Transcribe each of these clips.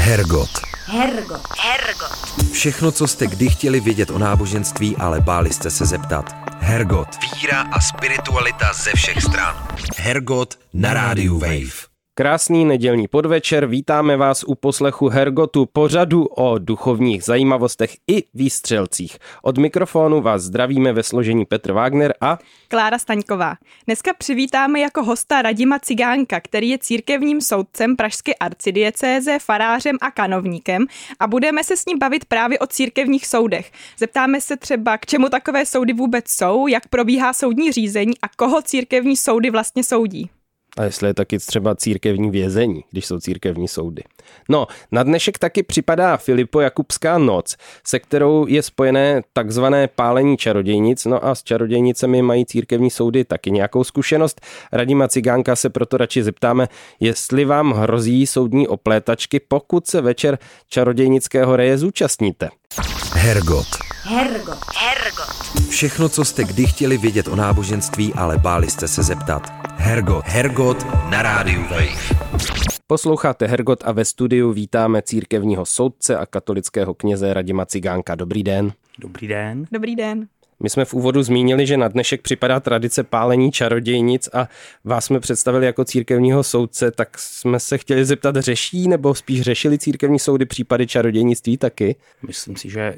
Hergot. Hergot. Hergot. Všechno, co jste kdy chtěli vědět o náboženství, ale báli jste se zeptat. Hergot. Víra a spiritualita ze všech stran. Hergot na rádiu Wave. Krásný nedělní podvečer, vítáme vás u poslechu Hergotu pořadu o duchovních zajímavostech i výstřelcích. Od mikrofonu vás zdravíme ve složení Petr Wagner a Klára Staňková. Dneska přivítáme jako hosta Radima Cigánka, který je církevním soudcem Pražské arcidiecéze, farářem a kanovníkem a budeme se s ním bavit právě o církevních soudech. Zeptáme se třeba, k čemu takové soudy vůbec jsou, jak probíhá soudní řízení a koho církevní soudy vlastně soudí. A jestli je taky třeba církevní vězení, když jsou církevní soudy. No, na dnešek taky připadá Filipo Jakubská noc, se kterou je spojené takzvané pálení čarodějnic, no a s čarodějnicemi mají církevní soudy taky nějakou zkušenost. Radima Cigánka se proto radši zeptáme, jestli vám hrozí soudní oplétačky, pokud se večer čarodějnického reje zúčastníte. Hergot. Hergot. Hergot. Všechno, co jste kdy chtěli vědět o náboženství, ale báli jste se zeptat. Hergot. Hergot na rádiu Wave. Posloucháte Hergot a ve studiu vítáme církevního soudce a katolického kněze Radima Cigánka. Dobrý den. Dobrý den. Dobrý den. My jsme v úvodu zmínili, že na dnešek připadá tradice pálení čarodějnic a vás jsme představili jako církevního soudce, tak jsme se chtěli zeptat, řeší nebo spíš řešili církevní soudy případy čarodějnictví taky? Myslím si, že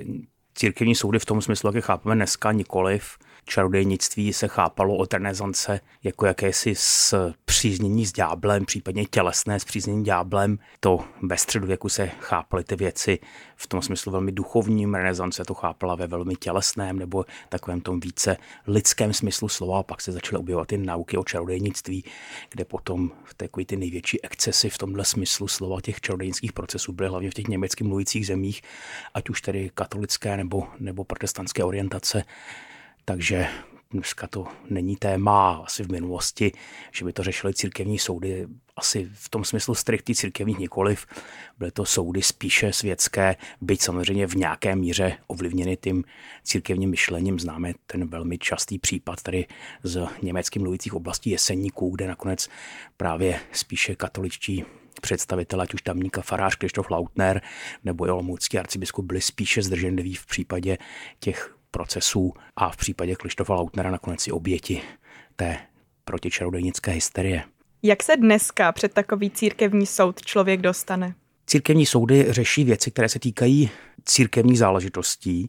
církevní soudy v tom smyslu, jak je chápeme dneska, nikoliv. Čarodějnictví se chápalo od renesance jako jakési zpříznění s ďáblem, případně tělesné zpříznění ďáblem. To ve středověku se chápaly ty věci v tom smyslu velmi duchovním, renesance to chápala ve velmi tělesném nebo takovém tom více lidském smyslu slova. A pak se začaly objevovat ty nauky o čarodějnictví, kde potom v takový ty největší excesy v tomhle smyslu slova těch čarodějnických procesů byly hlavně v těch německy mluvících zemích, ať už tedy katolické nebo, nebo protestantské orientace. Takže dneska to není téma asi v minulosti, že by to řešily církevní soudy, asi v tom smyslu striktní církevních nikoliv. Byly to soudy spíše světské, byť samozřejmě v nějaké míře ovlivněny tím církevním myšlením. Známe ten velmi častý případ tady z německy mluvících oblastí Jeseníků, kde nakonec právě spíše katoličtí představitelé, ať už tamníka farář Krištof Lautner nebo olomoucký arcibiskup byli spíše zdrženliví v případě těch procesů a v případě Krištofa Lautnera nakonec i oběti té protičarodejnické hysterie. Jak se dneska před takový církevní soud člověk dostane? Církevní soudy řeší věci, které se týkají církevních záležitostí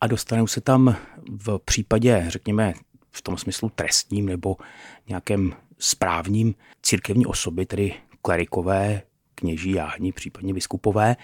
a dostanou se tam v případě, řekněme, v tom smyslu trestním nebo nějakém správním církevní osoby, tedy klerikové, kněží, jáhni, případně biskupové.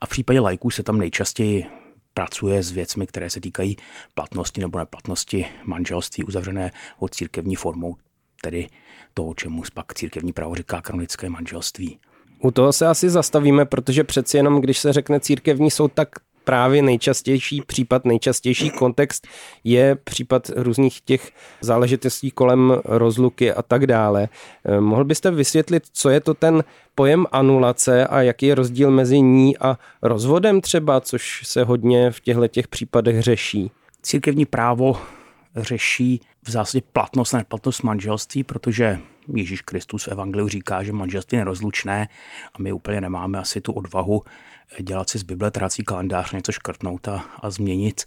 A v případě lajků se tam nejčastěji pracuje s věcmi, které se týkají platnosti nebo neplatnosti manželství uzavřené od církevní formou, tedy toho, čemu pak církevní právo říká kanonické manželství. U toho se asi zastavíme, protože přeci jenom, když se řekne církevní soud, tak právě nejčastější případ, nejčastější kontext je případ různých těch záležitostí kolem rozluky a tak dále. Eh, mohl byste vysvětlit, co je to ten pojem anulace a jaký je rozdíl mezi ní a rozvodem třeba, což se hodně v těchto těch případech řeší? Církevní právo řeší v zásadě platnost a neplatnost manželství, protože Ježíš Kristus v Evangeliu říká, že manželství je nerozlučné a my úplně nemáme asi tu odvahu dělat si z Bible trácí kalendář, něco škrtnout a, a změnit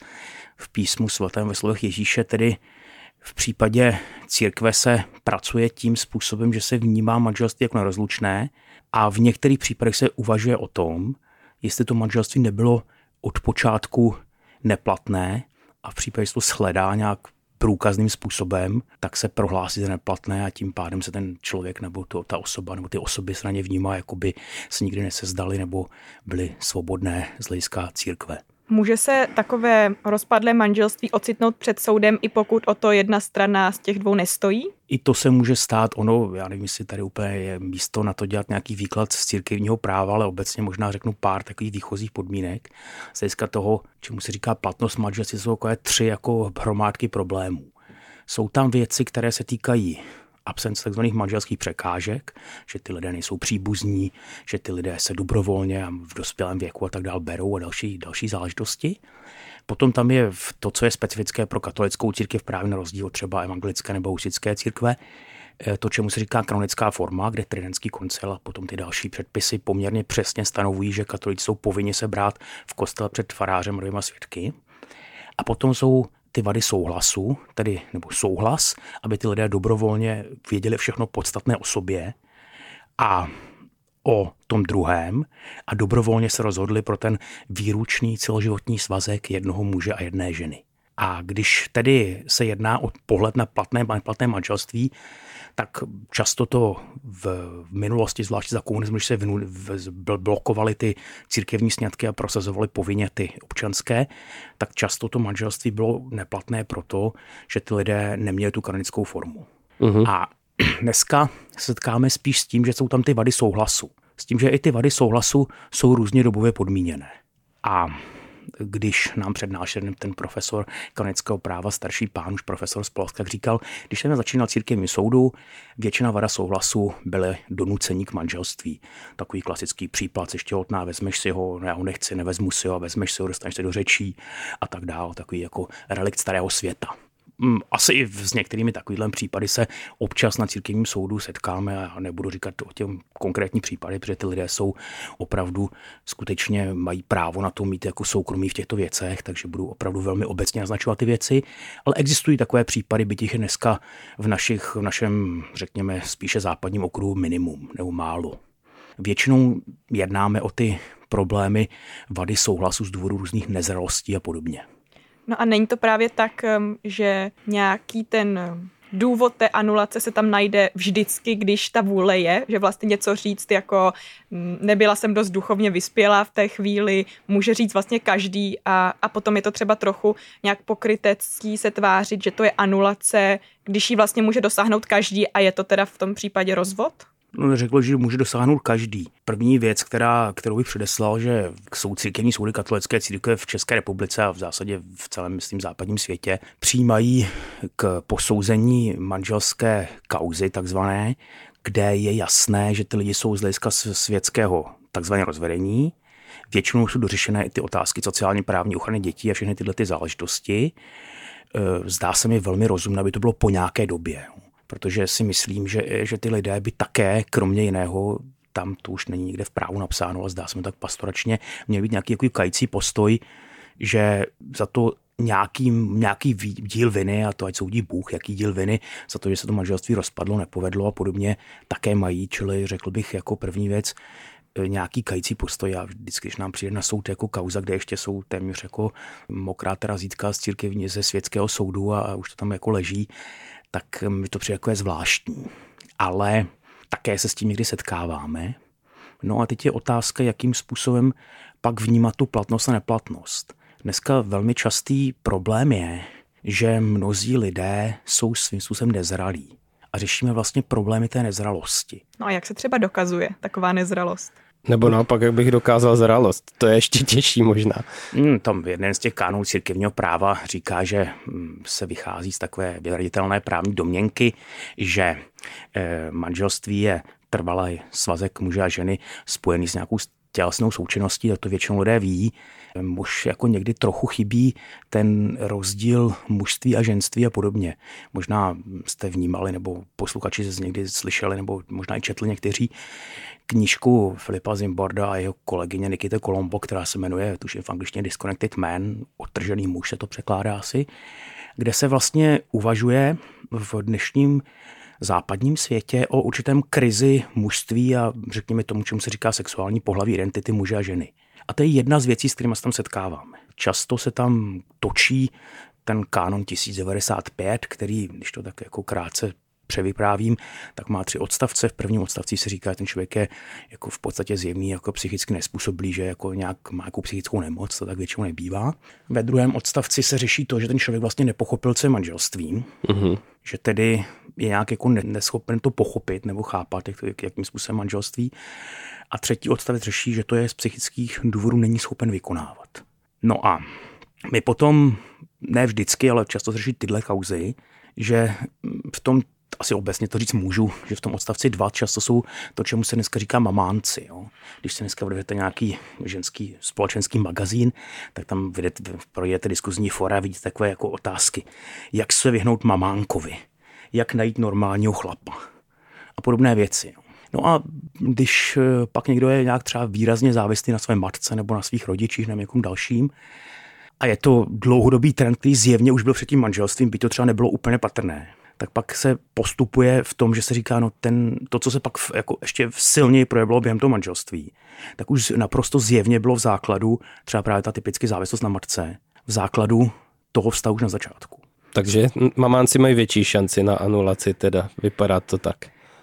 v písmu svatém ve slovech Ježíše, tedy v případě církve se pracuje tím způsobem, že se vnímá manželství jako nerozlučné a v některých případech se uvažuje o tom, jestli to manželství nebylo od počátku neplatné a v případě, že to shledá nějak průkazným způsobem, tak se prohlásí za neplatné a tím pádem se ten člověk nebo to, ta osoba nebo ty osoby se na ně vnímá, jako by se nikdy nesezdali nebo byly svobodné z hlediska církve. Může se takové rozpadlé manželství ocitnout před soudem, i pokud o to jedna strana z těch dvou nestojí? I to se může stát, ono, já nevím, jestli tady úplně je místo na to dělat nějaký výklad z církevního práva, ale obecně možná řeknu pár takových výchozích podmínek. Z hlediska toho, čemu se říká platnost manželství, jsou takové tři jako hromádky problémů. Jsou tam věci, které se týkají absence tzv. manželských překážek, že ty lidé nejsou příbuzní, že ty lidé se dobrovolně a v dospělém věku a tak dále berou a další, další záležitosti. Potom tam je to, co je specifické pro katolickou církev právě na rozdíl třeba evangelické nebo husické církve, eh, to, čemu se říká kanonická forma, kde Tridentský koncil a potom ty další předpisy poměrně přesně stanovují, že katolíci jsou povinni se brát v kostele před farářem dvěma svědky. A potom jsou ty vady souhlasu, tedy nebo souhlas, aby ty lidé dobrovolně věděli všechno podstatné o sobě a o tom druhém a dobrovolně se rozhodli pro ten výručný celoživotní svazek jednoho muže a jedné ženy. A když tedy se jedná o pohled na platné a neplatné manželství, tak často to v, minulosti, zvláště za komunismu, když se blokovaly ty církevní sňatky a prosazovaly povinně ty občanské, tak často to manželství bylo neplatné proto, že ty lidé neměli tu kanonickou formu. Uh-huh. A dneska se setkáme spíš s tím, že jsou tam ty vady souhlasu. S tím, že i ty vady souhlasu jsou různě dobově podmíněné. A když nám přednášel ten profesor kanonického práva, starší pán, už profesor z Polska, říkal, když jsem začínal církevní soudu, většina vada souhlasu byly donucení k manželství. Takový klasický případ, ještě otná, vezmeš si ho, já ho nechci, nevezmu si ho, vezmeš si ho, dostaneš se do řečí a tak dále. Takový jako relikt starého světa. Mm, asi i s některými takovými případy se občas na církevním soudu setkáme a nebudu říkat o těm konkrétní případy, protože ty lidé jsou opravdu skutečně mají právo na to mít jako soukromí v těchto věcech, takže budu opravdu velmi obecně naznačovat ty věci, ale existují takové případy, byť jich je dneska v, našich, v našem, řekněme, spíše západním okruhu minimum nebo málo. Většinou jednáme o ty problémy vady souhlasu z důvodu různých nezralostí a podobně. No a není to právě tak, že nějaký ten důvod té anulace se tam najde vždycky, když ta vůle je, že vlastně něco říct jako nebyla jsem dost duchovně vyspělá v té chvíli, může říct vlastně každý a, a potom je to třeba trochu nějak pokrytecký se tvářit, že to je anulace, když ji vlastně může dosáhnout každý a je to teda v tom případě rozvod? No, řekl, že může dosáhnout každý. První věc, která, kterou bych předeslal, že jsou církevní soudy katolické církve v České republice a v zásadě v celém, myslím, západním světě přijímají k posouzení manželské kauzy takzvané, kde je jasné, že ty lidi jsou z hlediska světského takzvané rozvedení. Většinou jsou dořešené i ty otázky sociálně právní ochrany dětí a všechny tyhle ty záležitosti. E, zdá se mi velmi rozumné, aby to bylo po nějaké době protože si myslím, že, že ty lidé by také, kromě jiného, tam to už není nikde v právu napsáno, ale zdá se mi tak pastoračně, měl být nějaký jako kající postoj, že za to nějaký, nějaký díl viny, a to ať soudí Bůh, jaký díl viny, za to, že se to manželství rozpadlo, nepovedlo a podobně, také mají, čili řekl bych jako první věc, e, nějaký kající postoj. A vždycky, když nám přijde na soud jako kauza, kde ještě jsou téměř jako mokrá razítka z církevní ze světského soudu a, a už to tam jako leží, tak mi to přijde jako je zvláštní. Ale také se s tím někdy setkáváme. No a teď je otázka, jakým způsobem pak vnímat tu platnost a neplatnost. Dneska velmi častý problém je, že mnozí lidé jsou svým způsobem nezralí a řešíme vlastně problémy té nezralosti. No a jak se třeba dokazuje taková nezralost? Nebo naopak, jak bych dokázal zralost. To je ještě těžší možná. Hmm, tam jeden z těch kánů církevního práva říká, že hm, se vychází z takové vyraditelné právní domněnky, že eh, manželství je trvalý svazek muže a ženy spojený s nějakou tělesnou součinností, a to většinou lidé ví, muž jako někdy trochu chybí ten rozdíl mužství a ženství a podobně. Možná jste vnímali, nebo posluchači z někdy slyšeli, nebo možná i četli někteří knížku Filipa Zimborda a jeho kolegyně Nikita Colombo, která se jmenuje, tuším v angličtině Disconnected Man, odtržený muž se to překládá asi, kde se vlastně uvažuje v dnešním západním světě o určitém krizi mužství a řekněme tomu, čemu se říká sexuální pohlaví identity muže a ženy. A to je jedna z věcí, s kterými se tam setkáváme. Často se tam točí ten kánon 1095, který, když to tak jako krátce převyprávím, tak má tři odstavce. V prvním odstavci se říká, že ten člověk je jako v podstatě zjevný jako psychicky nespůsobilý, že jako nějak má jako psychickou nemoc, to tak většinou nebývá. Ve druhém odstavci se řeší to, že ten člověk vlastně nepochopil, co je manželství, uh-huh. že tedy je nějak jako neschopen to pochopit nebo chápat, jak, jakým způsobem manželství. A třetí odstavec řeší, že to je z psychických důvodů není schopen vykonávat. No a my potom, ne vždycky, ale často řeší tyhle kauzy, že v tom asi obecně to říct můžu, že v tom odstavci 2 často jsou to, čemu se dneska říká mamánci. Jo. Když se dneska budete nějaký ženský společenský magazín, tak tam vidíte, projedete diskuzní fora vidíte takové jako otázky. Jak se vyhnout mamánkovi? Jak najít normálního chlapa? a podobné věci. No a když eh, pak někdo je nějak třeba výrazně závislý na své matce nebo na svých rodičích nebo někom dalším, a je to dlouhodobý trend, který zjevně už byl před tím manželstvím, by to třeba nebylo úplně patrné, tak pak se postupuje v tom, že se říká, no ten, to, co se pak jako ještě silněji projevilo během toho manželství, tak už naprosto zjevně bylo v základu třeba právě ta typicky závislost na matce, v základu toho vztahu už na začátku. Takže mamánci mají větší šanci na anulaci, teda vypadá to tak.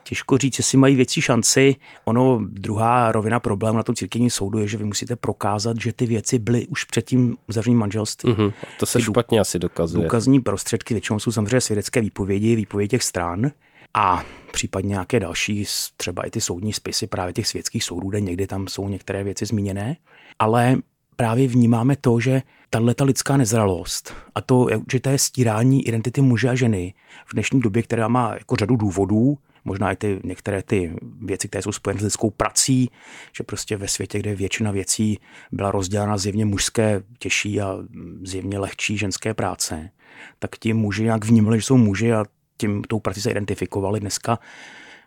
Těžko říct, jestli mají větší šanci. Ono, druhá rovina problému na tom církevním soudu je, že vy musíte prokázat, že ty věci byly už před tím uzavřeným manželstvím. Mm-hmm. To se ty špatně asi dokazuje. Důkazní prostředky většinou jsou samozřejmě svědecké výpovědi, výpovědi těch stran a případně nějaké další, třeba i ty soudní spisy právě těch světských soudů, kde někdy tam jsou některé věci zmíněné. Ale právě vnímáme to, že tahle lidská nezralost a to, že to je stírání identity muže a ženy v dnešní době, která má jako řadu důvodů, možná i ty některé ty věci, které jsou spojené s lidskou prací, že prostě ve světě, kde většina věcí byla rozdělena zjevně mužské těžší a zjevně lehčí ženské práce, tak ti muži nějak vnímali, že jsou muži a tím tou prací se identifikovali. Dneska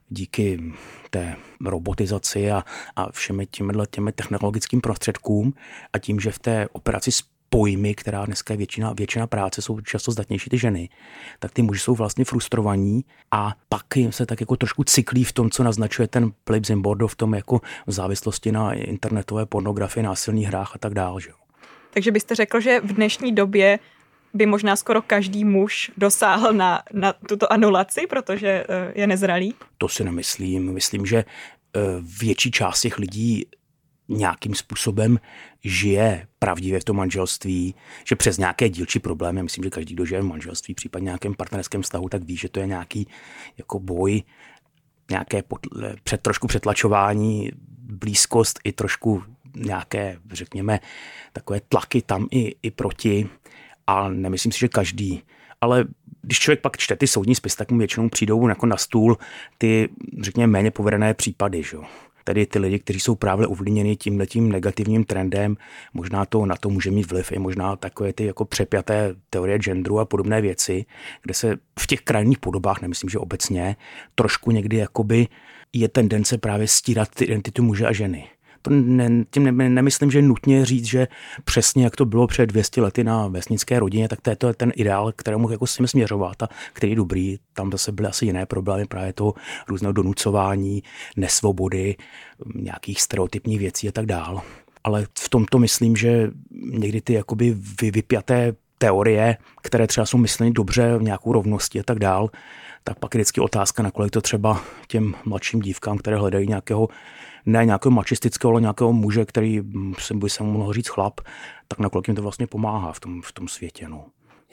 díky té robotizaci a, a všemi těmi, těmi technologickým prostředkům a tím, že v té operaci pojmy, která dneska je většina, většina práce, jsou často zdatnější ty ženy, tak ty muži jsou vlastně frustrovaní a pak jim se tak jako trošku cyklí v tom, co naznačuje ten Philip Zimbordo v tom jako v závislosti na internetové pornografii, násilných hrách a tak dále. Že? Takže byste řekl, že v dnešní době by možná skoro každý muž dosáhl na, na tuto anulaci, protože eh, je nezralý? To si nemyslím. Myslím, že eh, větší část těch lidí nějakým způsobem žije pravdivě v tom manželství, že přes nějaké dílčí problémy, myslím, že každý, kdo žije v manželství, případně nějakém partnerském vztahu, tak ví, že to je nějaký jako boj, nějaké podle, před, trošku přetlačování, blízkost i trošku nějaké, řekněme, takové tlaky tam i, i proti. A nemyslím si, že každý. Ale když člověk pak čte ty soudní spis, tak mu většinou přijdou jako na stůl ty, řekněme, méně povedené případy. Že? Tedy ty lidi, kteří jsou právě ovlivněni tímhletím negativním trendem, možná to na to může mít vliv i možná takové ty jako přepjaté teorie genderu a podobné věci, kde se v těch krajních podobách, nemyslím, že obecně, trošku někdy jakoby je tendence právě stírat ty identitu muže a ženy ne, tím ne, nemyslím, že nutně říct, že přesně jak to bylo před 200 lety na vesnické rodině, tak to je ten ideál, kterému jako si směřovat a který je dobrý. Tam zase byly asi jiné problémy, právě to různého donucování, nesvobody, nějakých stereotypních věcí a tak dál. Ale v tomto myslím, že někdy ty jakoby vypjaté teorie, které třeba jsou mysleny dobře v nějakou rovnosti a tak dál, tak pak je vždycky otázka, nakolik to třeba těm mladším dívkám, které hledají nějakého ne nějakého mačistického, ale nějakého muže, který by se mu mohl říct chlap, tak nakolik jim to vlastně pomáhá v tom, v tom světě. No.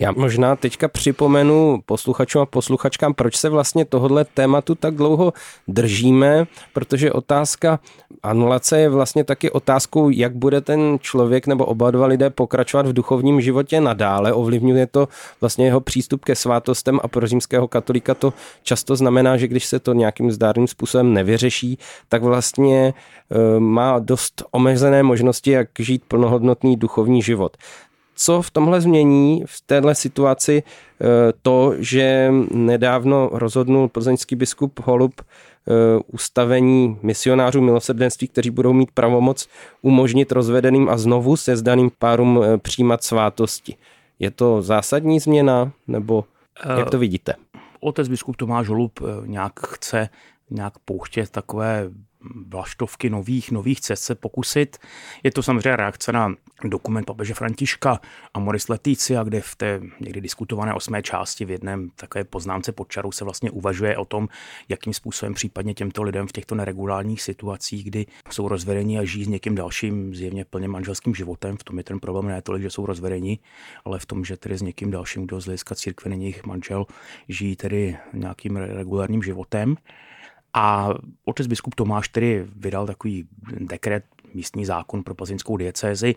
Já možná teďka připomenu posluchačům a posluchačkám, proč se vlastně tohle tématu tak dlouho držíme, protože otázka anulace je vlastně taky otázkou, jak bude ten člověk nebo oba dva lidé pokračovat v duchovním životě nadále. Ovlivňuje to vlastně jeho přístup ke svátostem a pro římského katolíka to často znamená, že když se to nějakým zdárným způsobem nevyřeší, tak vlastně eh, má dost omezené možnosti, jak žít plnohodnotný duchovní život co v tomhle změní v téhle situaci eh, to, že nedávno rozhodnul plzeňský biskup Holub eh, ustavení misionářů milosrdenství, kteří budou mít pravomoc umožnit rozvedeným a znovu se zdaným párům eh, přijímat svátosti. Je to zásadní změna, nebo jak to vidíte? Otec biskup Tomáš Holub nějak chce nějak pouštět takové vlaštovky nových, nových cest se pokusit. Je to samozřejmě reakce na dokument papeže Františka a Moris Leticia, kde v té někdy diskutované osmé části v jednom takové poznámce pod čarou se vlastně uvažuje o tom, jakým způsobem případně těmto lidem v těchto neregulárních situacích, kdy jsou rozvedeni a žijí s někým dalším zjevně plně manželským životem. V tom je ten problém ne tolik, že jsou rozvedeni, ale v tom, že tedy s někým dalším, kdo z hlediska církve není jejich manžel, žijí tedy nějakým regulárním životem. A otec biskup Tomáš tedy vydal takový dekret, místní zákon pro plzeňskou diecézi,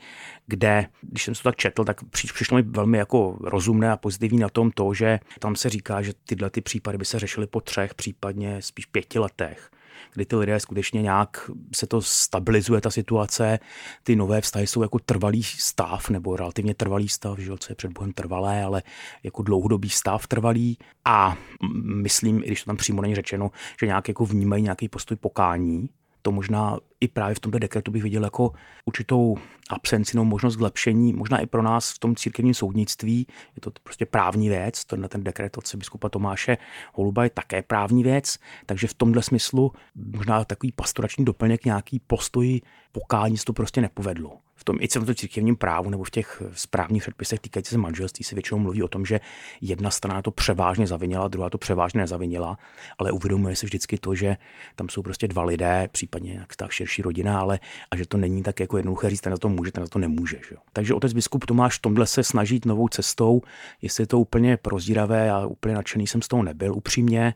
kde, když jsem to tak četl, tak přišlo mi velmi jako rozumné a pozitivní na tom to, že tam se říká, že tyhle ty případy by se řešily po třech, případně spíš pěti letech kdy ty lidé skutečně nějak se to stabilizuje, ta situace, ty nové vztahy jsou jako trvalý stav, nebo relativně trvalý stav, že co je před Bohem trvalé, ale jako dlouhodobý stav trvalý. A myslím, i když to tam přímo není řečeno, že nějak jako vnímají nějaký postoj pokání, to možná i právě v tomto dekretu bych viděl jako určitou absenci nebo možnost zlepšení, možná i pro nás v tom církevním soudnictví. Je to prostě právní věc, na ten dekret od biskupa Tomáše Holuba je také právní věc, takže v tomhle smyslu možná takový pastorační doplněk, nějaký postoj pokání se to prostě nepovedlo v tom i celém církevním právu nebo v těch správních předpisech týkající se manželství se většinou mluví o tom, že jedna strana to převážně zavinila, druhá to převážně nezavinila, ale uvědomuje se vždycky to, že tam jsou prostě dva lidé, případně jak tak širší rodina, ale a že to není tak jako jednoduché říct, ten na to může, ten na to nemůže. Že? Takže otec biskup Tomáš v tomhle se snaží novou cestou, jestli je to úplně prozíravé a úplně nadšený jsem z toho nebyl upřímně,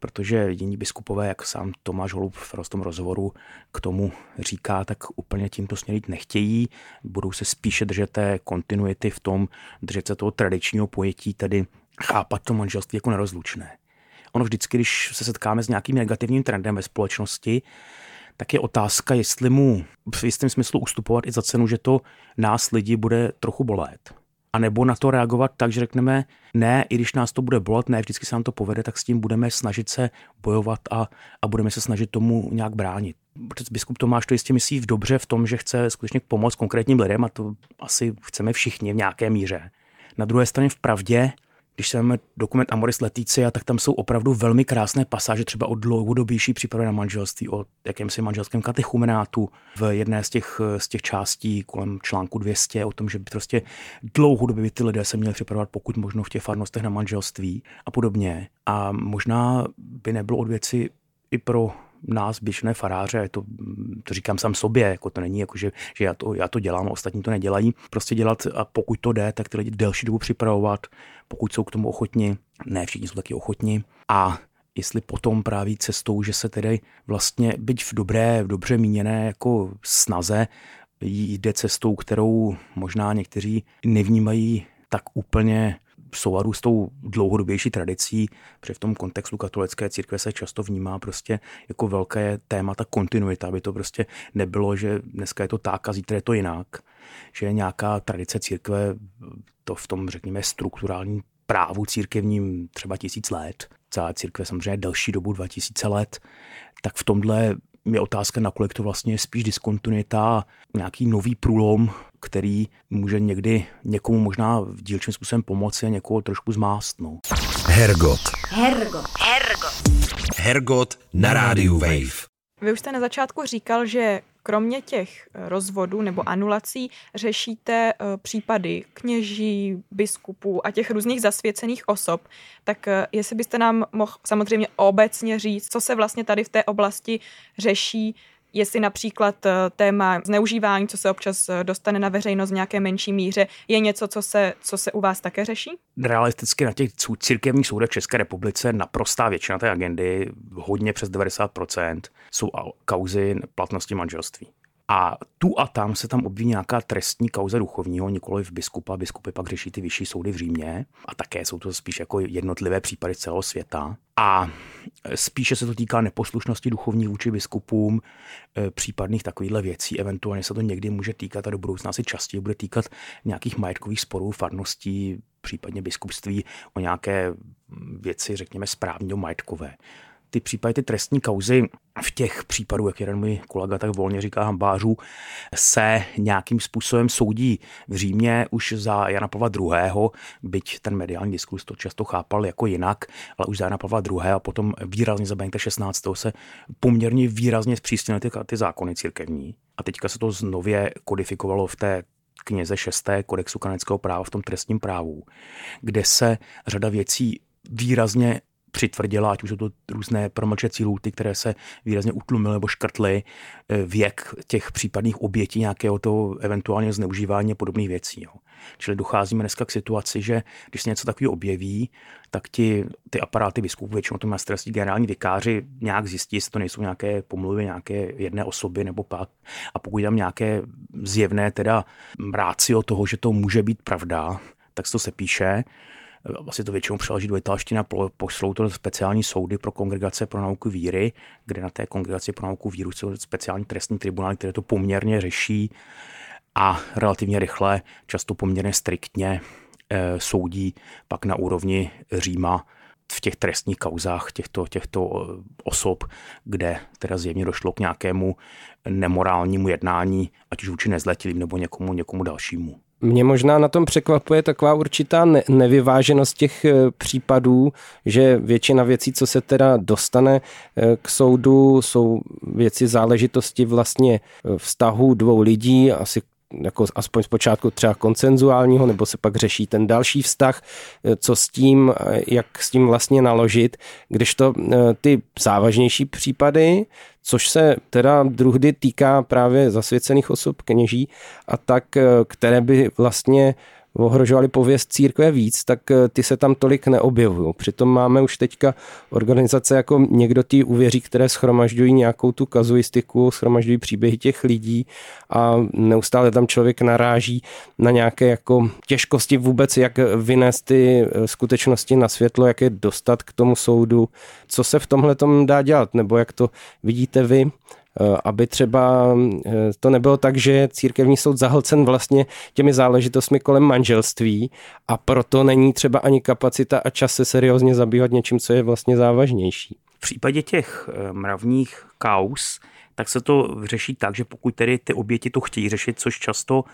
protože jiní biskupové, jak sám Tomáš Holub v tom rozhovoru k tomu říká, tak úplně tímto směrem nechtějí, budou se spíše držet té kontinuity v tom, držet se toho tradičního pojetí, tedy chápat to manželství jako nerozlučné. Ono vždycky, když se setkáme s nějakým negativním trendem ve společnosti, tak je otázka, jestli mu v jistém smyslu ustupovat i za cenu, že to nás lidi bude trochu bolet. Nebo na to reagovat tak, že řekneme, ne, i když nás to bude bolet, ne, vždycky se nám to povede, tak s tím budeme snažit se bojovat a, a budeme se snažit tomu nějak bránit. Biskup Tomáš to jistě myslí v dobře v tom, že chce skutečně pomoct konkrétním lidem a to asi chceme všichni v nějaké míře. Na druhé straně v pravdě když se máme dokument Amoris Leticia, tak tam jsou opravdu velmi krásné pasáže, třeba o dlouhodobější přípravě na manželství, o jakémsi manželském katechumenátu v jedné z těch, z těch částí kolem článku 200, o tom, že by prostě dlouhodobě by ty lidé se měli připravovat pokud možno v těch farnostech na manželství a podobně. A možná by nebylo od věci i pro nás, běžné faráře, to, to říkám sám sobě, jako to není jako, že, že já, to, já to dělám ostatní to nedělají. Prostě dělat a pokud to jde, tak ty lidi delší dobu připravovat, pokud jsou k tomu ochotni, ne všichni jsou taky ochotni a jestli potom právě cestou, že se tedy vlastně byť v dobré, v dobře míněné jako snaze jde cestou, kterou možná někteří nevnímají tak úplně souladu s tou dlouhodobější tradicí, protože v tom kontextu katolické církve se často vnímá prostě jako velké téma ta kontinuita, aby to prostě nebylo, že dneska je to tak a zítra je to jinak, že je nějaká tradice církve to v tom, řekněme, strukturální právu církevním třeba tisíc let, celá církve samozřejmě delší dobu 2000 let, tak v tomhle je otázka, nakolik to vlastně je spíš diskontinuita, nějaký nový průlom, který může někdy někomu možná v dílčím způsobem pomoci a někoho trošku zmást. No. Hergot. Hergot. Hergot. Hergot na rádiu Wave. Vy už jste na začátku říkal, že kromě těch eh, rozvodů nebo anulací řešíte eh, případy kněží, biskupů a těch různých zasvěcených osob, tak eh, jestli byste nám mohl samozřejmě obecně říct, co se vlastně tady v té oblasti řeší, jestli například téma zneužívání, co se občas dostane na veřejnost v nějaké menší míře, je něco, co se, co se u vás také řeší? Realisticky na těch církevních soudech České republice naprostá většina té agendy, hodně přes 90%, jsou kauzy platnosti manželství. A tu a tam se tam obví nějaká trestní kauza duchovního, nikoli v biskupa. Biskupy pak řeší ty vyšší soudy v Římě a také jsou to spíš jako jednotlivé případy celého světa. A spíše se to týká neposlušnosti duchovních vůči biskupům, e, případných takovýchhle věcí. Eventuálně se to někdy může týkat a do budoucna se častěji bude týkat nějakých majetkových sporů, farností, případně biskupství o nějaké věci, řekněme, správního majetkové ty případy, ty trestní kauzy v těch případů, jak jeden můj kolega tak volně říká hambářů, se nějakým způsobem soudí v Římě už za Jana Pavla II., byť ten mediální diskurs to často chápal jako jinak, ale už za Jana Pavla II. a potom výrazně za Benita 16. se poměrně výrazně zpřísnily ty, ty zákony církevní. A teďka se to znově kodifikovalo v té kněze 6. kodexu kanadského práva v tom trestním právu, kde se řada věcí výrazně přitvrdila, ať už jsou to různé promlčecí lůty, které se výrazně utlumily nebo škrtly, eh, věk těch případných obětí nějakého toho eventuálně zneužívání a podobných věcí. Jo. Čili docházíme dneska k situaci, že když se něco takového objeví, tak ti, ty aparáty biskupů, většinou to má stresí generální vikáři, nějak zjistí, jestli to nejsou nějaké pomluvy nějaké jedné osoby nebo pak. A pokud tam nějaké zjevné teda rácio toho, že to může být pravda, tak se to se píše asi to většinou přeloží do italštiny a pošlou to speciální soudy pro kongregace pro nauku víry, kde na té kongregaci pro nauku víru jsou speciální trestní tribunály, které to poměrně řeší a relativně rychle, často poměrně striktně e, soudí pak na úrovni Říma v těch trestních kauzách těchto, těchto eh, osob, kde teda zjevně došlo k nějakému nemorálnímu jednání, ať už vůči nezletilým nebo někomu, někomu dalšímu. Mě možná na tom překvapuje taková určitá ne- nevyváženost těch eh, případů, že většina věcí, co se teda dostane eh, k soudu, jsou věci záležitosti vlastně vztahu dvou lidí, asi jako aspoň zpočátku třeba koncenzuálního, nebo se pak řeší ten další vztah, eh, co s tím, eh, jak s tím vlastně naložit, když to eh, ty závažnější případy, což se teda druhdy týká právě zasvěcených osob kněží a tak, které by vlastně ohrožovali pověst církve víc, tak eh, ty se tam tolik neobjevují. Přitom máme už teďka organizace jako někdo ty uvěří, které schromažďují nějakou tu kazuistiku, schromažďují příběhy těch lidí a neustále tam člověk naráží na nějaké jako těžkosti vůbec, jak vynést ty eh, skutečnosti na světlo, jak je dostat k tomu soudu, co se v tomhle tom dá dělat, nebo jak to vidíte vy. Eh, aby třeba eh, to nebylo tak, že církevní soud zahlcen vlastně těmi záležitostmi kolem manželství a proto není třeba ani kapacita a čas se seriózně zabývat něčím, co je vlastně závažnější. V případě těch eh, mravních kaus, tak se to řeší tak, že pokud tedy ty oběti to chtějí řešit, což často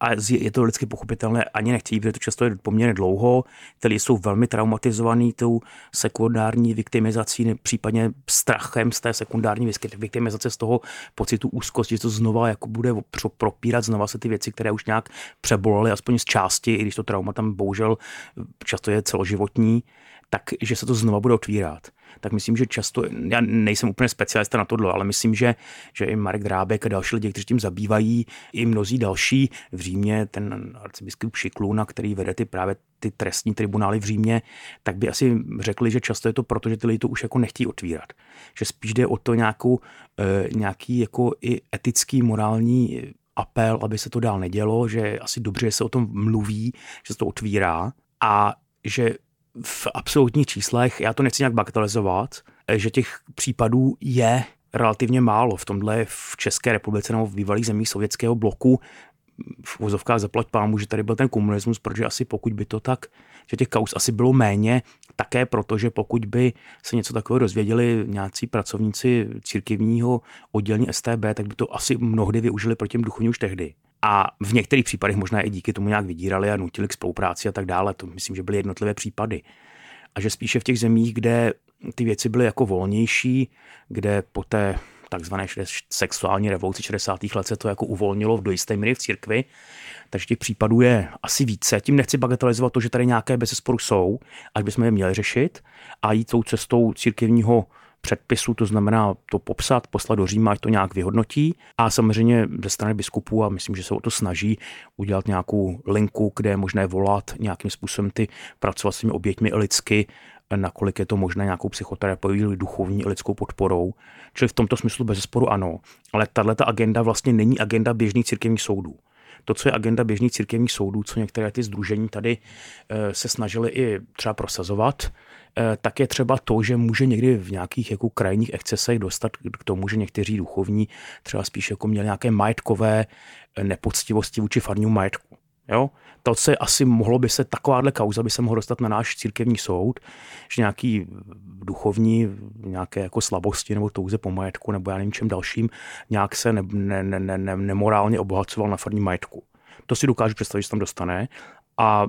a je to lidsky pochopitelné, ani nechtějí, protože to často je poměrně dlouho. Lidi jsou velmi traumatizovaný tou sekundární viktimizací, případně strachem z té sekundární viktimizace, z toho pocitu úzkosti, že to znova jako bude propírat znova se ty věci, které už nějak přebolaly, aspoň z části, i když to trauma tam bohužel často je celoživotní, tak že se to znova bude otvírat tak myslím, že často, já nejsem úplně specialista na tohle, ale myslím, že, že i Marek Drábek a další lidi, kteří tím zabývají, i mnozí další v Římě, ten arcibiskup Šikluna, který vede ty právě ty trestní tribunály v Římě, tak by asi řekli, že často je to proto, že ty lidi to už jako nechtějí otvírat. Že spíš jde o to nějakou, e, nějaký jako i etický, morální apel, aby se to dál nedělo, že asi dobře, že se o tom mluví, že se to otvírá a že v absolutních číslech, já to nechci nějak bagatelizovat, že těch případů je relativně málo. V tomhle v České republice nebo v bývalých zemích sovětského bloku v úzovkách zaplať pámu, že tady byl ten komunismus, protože asi pokud by to tak, že těch kaus asi bylo méně, také protože pokud by se něco takového dozvěděli nějací pracovníci církevního oddělení STB, tak by to asi mnohdy využili proti těm duchovním už tehdy a v některých případech možná i díky tomu nějak vydírali a nutili k spolupráci a tak dále. To myslím, že byly jednotlivé případy. A že spíše v těch zemích, kde ty věci byly jako volnější, kde po té takzvané sexuální revoluci 60. let se to jako uvolnilo do jisté míry v církvi, takže těch případů je asi více. Tím nechci bagatelizovat to, že tady nějaké bezesporu jsou, až bychom je měli řešit a jít tou cestou církevního předpisu, to znamená to popsat, poslat do Říma, ať to nějak vyhodnotí. A samozřejmě ze strany biskupů, a myslím, že se o to snaží, udělat nějakou linku, kde je možné volat, nějakým způsobem ty pracovat s těmi oběťmi lidsky, nakolik je to možné nějakou psychoterapii, duchovní lidskou podporou. Čili v tomto smyslu bez sporu ano. Ale tahle agenda vlastně není agenda běžných církevních soudů to, co je agenda běžných církevních soudů, co některé ty združení tady eh, se snažili i třeba prosazovat, Eh, tak je třeba to, že může někdy v nějakých jako krajních excesech dostat k tomu, že někteří duchovní třeba spíš jako měli nějaké majetkové eh, nepoctivosti vůči farnímu majetku. Jo? To, co asi mohlo by se, takováhle kauza by se mohla dostat na náš církevní soud, že nějaký duchovní, nějaké jako slabosti nebo touze po majetku nebo já nevím čem dalším, nějak se ne, ne, ne, ne, nemorálně obohacoval na farním majetku. To si dokážu představit, že se tam dostane. A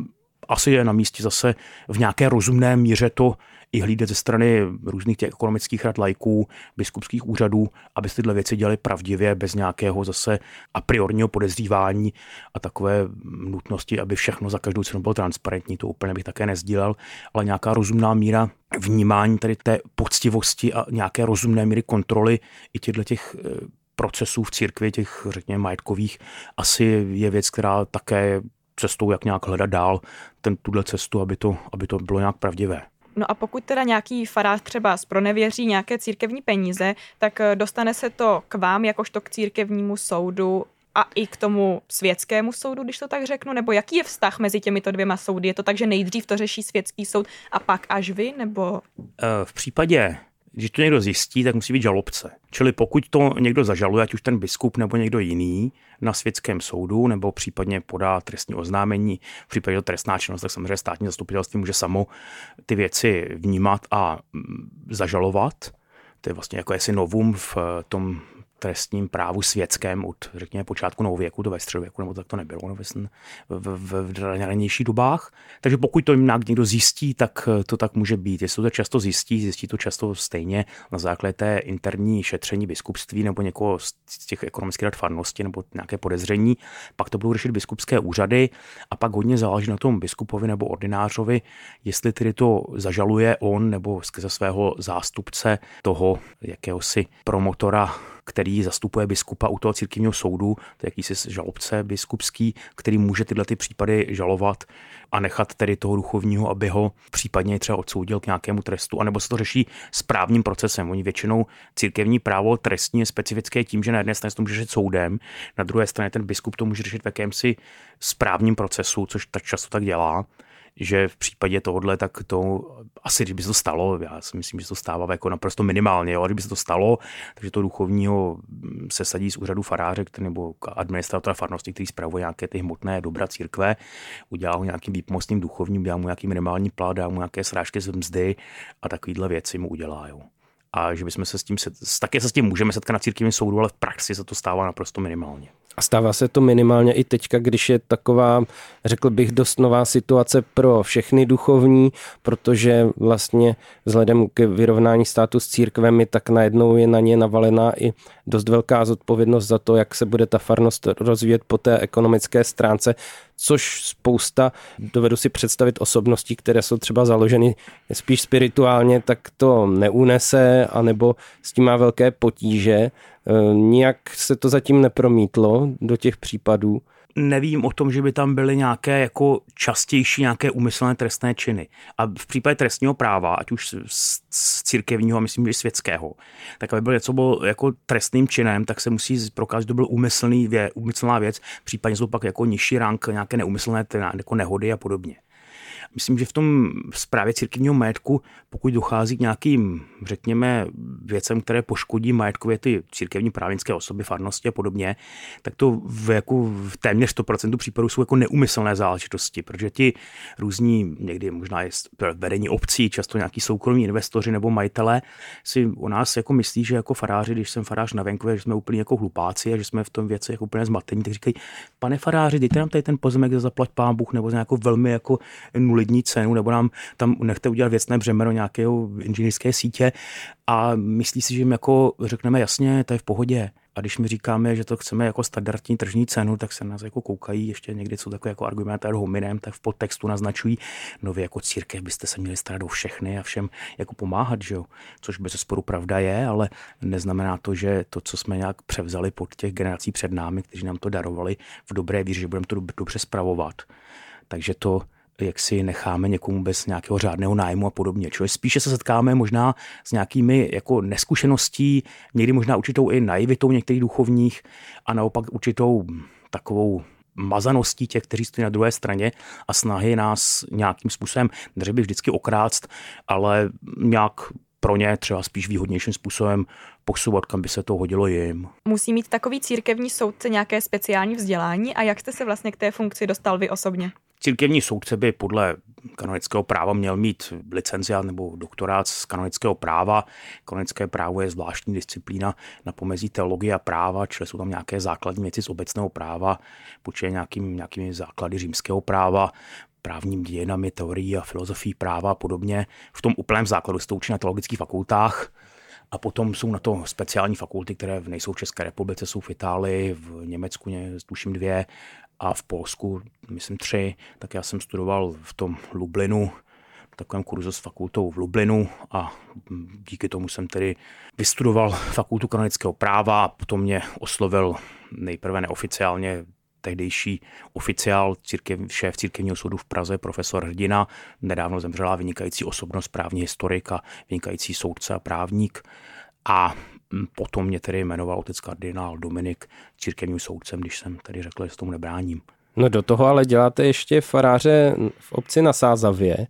asi je na místě zase v nějaké rozumné míře to i hlídat ze strany různých těch ekonomických rad lajků, biskupských úřadů, aby tyhle věci dělali pravdivě, bez nějakého zase a priorního podezřívání a takové nutnosti, aby všechno za každou cenu bylo transparentní. To úplně bych také nezdílel, ale nějaká rozumná míra vnímání tady té poctivosti a nějaké rozumné míry kontroly i těchto těch eh, procesů v církvi, těch, řekněme, majetkových, asi je věc, která také cestou, jak nějak hledat dál ten, tuhle cestu, aby to, aby to bylo nějak pravdivé. No a pokud teda nějaký farář třeba zpronevěří nějaké církevní peníze, tak eh, dostane se to k vám jakožto k církevnímu soudu a i k tomu světskému soudu, když to tak řeknu? Nebo jaký je vztah mezi těmito dvěma soudy? Je to tak, že nejdřív to řeší světský soud a pak až vy? Nebo... V případě když to někdo zjistí, tak musí být žalobce. Čili pokud to někdo zažaluje, ať už ten biskup nebo někdo jiný na světském soudu, nebo případně podá trestní oznámení, v případě trestná činnost, tak samozřejmě státní zastupitelství může samo ty věci vnímat a mm, zažalovat. To je vlastně jako jestli novum v tom trestním právu světském od, řekněme, počátku novověku do ve středověku, nebo tak to nebylo no, v, v, v ranějších dobách. Takže pokud to nějak někdo zjistí, tak to tak může být. Jestli to často zjistí, zjistí to často stejně na základě té interní šetření biskupství nebo někoho z těch ekonomických rad farnosti nebo nějaké podezření, pak to budou řešit biskupské úřady a pak hodně záleží na tom biskupovi nebo ordinářovi, jestli tedy to zažaluje on nebo skrze svého zástupce toho jakéhosi promotora který zastupuje biskupa u toho církevního soudu, to je jakýsi žalobce biskupský, který může tyhle ty případy žalovat a nechat tedy toho duchovního, aby ho případně třeba odsoudil k nějakému trestu, anebo se to řeší správním procesem. Oni většinou církevní právo trestní je specifické tím, že na jedné straně to může řešit soudem, na druhé straně ten biskup to může řešit v jakémsi správním procesu, což tak často tak dělá že v případě tohohle, tak to asi, kdyby se to stalo, já si myslím, že to stává jako naprosto minimálně, jo, kdyby se to stalo, takže to duchovního se sadí z úřadu faráře nebo administratora farnosti, který spravuje nějaké ty hmotné dobra církve, udělá ho nějakým výpomocným duchovním, dá mu nějaký minimální plat, dá mu nějaké srážky z mzdy a takovýhle věci mu udělá. Jo a že bychom se s tím, také se s tím můžeme setkat na církevním soudu, ale v praxi se to stává naprosto minimálně. A stává se to minimálně i teďka, když je taková, řekl bych, dost nová situace pro všechny duchovní, protože vlastně vzhledem k vyrovnání státu s církvemi, tak najednou je na ně navalená i dost velká zodpovědnost za to, jak se bude ta farnost rozvíjet po té ekonomické stránce, což spousta, dovedu si představit osobností, které jsou třeba založeny spíš spirituálně, tak to neunese, anebo s tím má velké potíže. Eh, nijak se to zatím nepromítlo do těch případů. Nevím o tom, že by tam byly nějaké jako častější nějaké úmyslné trestné činy. A v případě trestního práva, ať už z církevního a myslím, že světského, tak aby byl něco bylo jako trestným činem, tak se musí prokázat, že to byl úmyslný vě, úmyslná věc, případně jsou jako nižší rank nějaké neumyslné jako nehody a podobně. Myslím, že v tom zprávě církevního majetku, pokud dochází k nějakým, řekněme, věcem, které poškodí majetkově ty církevní právnické osoby, farnosti a podobně, tak to v, jako v téměř 100% případů jsou jako neumyslné záležitosti, protože ti různí, někdy možná je vedení obcí, často nějaký soukromí investoři nebo majitelé, si o nás jako myslí, že jako faráři, když jsem farář na venkově, že jsme úplně jako hlupáci a že jsme v tom věci jako úplně zmatení, tak říkají, pane faráři, dejte nám tady ten pozemek za zaplať pán Bůh, nebo za nějakou velmi jako nulidní cenu, nebo nám tam nechte udělat věcné břemeno nějakého inženýrské sítě a myslí si, že jim jako řekneme jasně, to je v pohodě. A když mi říkáme, že to chceme jako standardní tržní cenu, tak se nás jako koukají ještě někdy, co takové jako argumenty hominem, tak v podtextu naznačují, no vy jako církev byste se měli starat o všechny a všem jako pomáhat, že jo? Což bez sporu pravda je, ale neznamená to, že to, co jsme nějak převzali pod těch generací před námi, kteří nám to darovali v dobré víře, že budeme to dobře spravovat. Takže to jak si necháme někomu bez nějakého řádného nájmu a podobně. Čili spíše se setkáme možná s nějakými jako neskušeností, někdy možná určitou i naivitou některých duchovních a naopak určitou takovou mazaností těch, kteří stojí na druhé straně a snahy nás nějakým způsobem, neřekl bych vždycky okrást, ale nějak pro ně třeba spíš výhodnějším způsobem posouvat, kam by se to hodilo jim. Musí mít takový církevní soudce nějaké speciální vzdělání a jak jste se vlastně k té funkci dostal vy osobně? Církevní soudce by podle kanonického práva měl mít licenciát nebo doktorát z kanonického práva. Kanonické právo je zvláštní disciplína na pomezí teologie a práva, čili jsou tam nějaké základní věci z obecného práva, počítaje nějakým, nějakými základy římského práva, právním dějinami, teorií a filozofií práva a podobně. V tom úplném základu se to učí na teologických fakultách. A potom jsou na to speciální fakulty, které nejsou v České republice, jsou v Itálii, v Německu, tuším dvě, a v Polsku, myslím tři, tak já jsem studoval v tom Lublinu, takovém kurzu s fakultou v Lublinu a díky tomu jsem tedy vystudoval fakultu kanonického práva a potom mě oslovil nejprve neoficiálně tehdejší oficiál církev, šéf církevního soudu v Praze, profesor Hrdina, nedávno zemřelá vynikající osobnost, právní historik a vynikající soudce a právník. A potom mě tedy jmenoval otec kardinál Dominik církevním soudcem, když jsem tedy řekl, že s tomu nebráním. No do toho ale děláte ještě faráře v obci na Sázavě.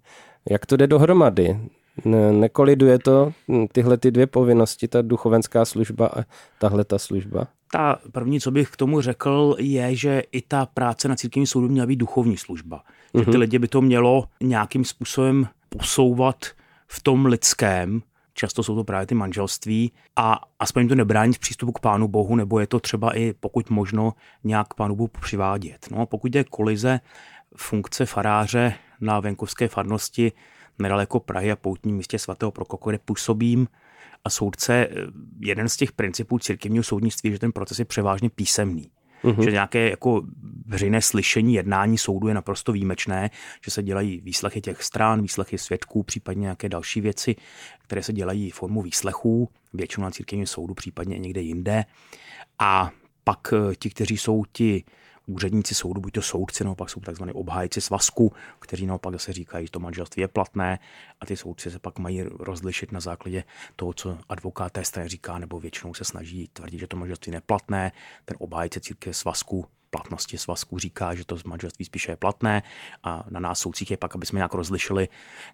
Jak to jde dohromady? Ne, nekoliduje to tyhle ty dvě povinnosti, ta duchovenská služba a tahle ta služba? Ta první, co bych k tomu řekl, je, že i ta práce na církevním soudu měla být duchovní služba. Že ty mhm. lidi by to mělo nějakým způsobem posouvat v tom lidském, často jsou to právě ty manželství a aspoň to nebrání v přístupu k Pánu Bohu, nebo je to třeba i pokud možno nějak Pánu Bohu přivádět. No, pokud je kolize funkce faráře na venkovské farnosti nedaleko Prahy a poutní místě svatého Prokoku, kde působím, a soudce, jeden z těch principů církevního soudnictví, že ten proces je převážně písemný. Mm-hmm. Že nějaké jako veřejné slyšení jednání soudu je naprosto výjimečné, že se dělají výslechy těch stran, výslechy svědků, případně nějaké další věci, které se dělají formou výslechů, většinou na církevním soudu, případně někde jinde. A pak eh, ti, kteří jsou ti úředníci soudu, buď to soudci, nebo pak jsou takzvané obhájci svazku, kteří naopak zase říkají, že to manželství je platné a ty soudci se pak mají rozlišit na základě toho, co advokát té strany říká, nebo většinou se snaží tvrdit, že to manželství neplatné. Ten obhájce církve svazku platnosti svazku říká, že to manželství spíše je platné a na nás soudcích je pak, aby jsme nějak rozlišili,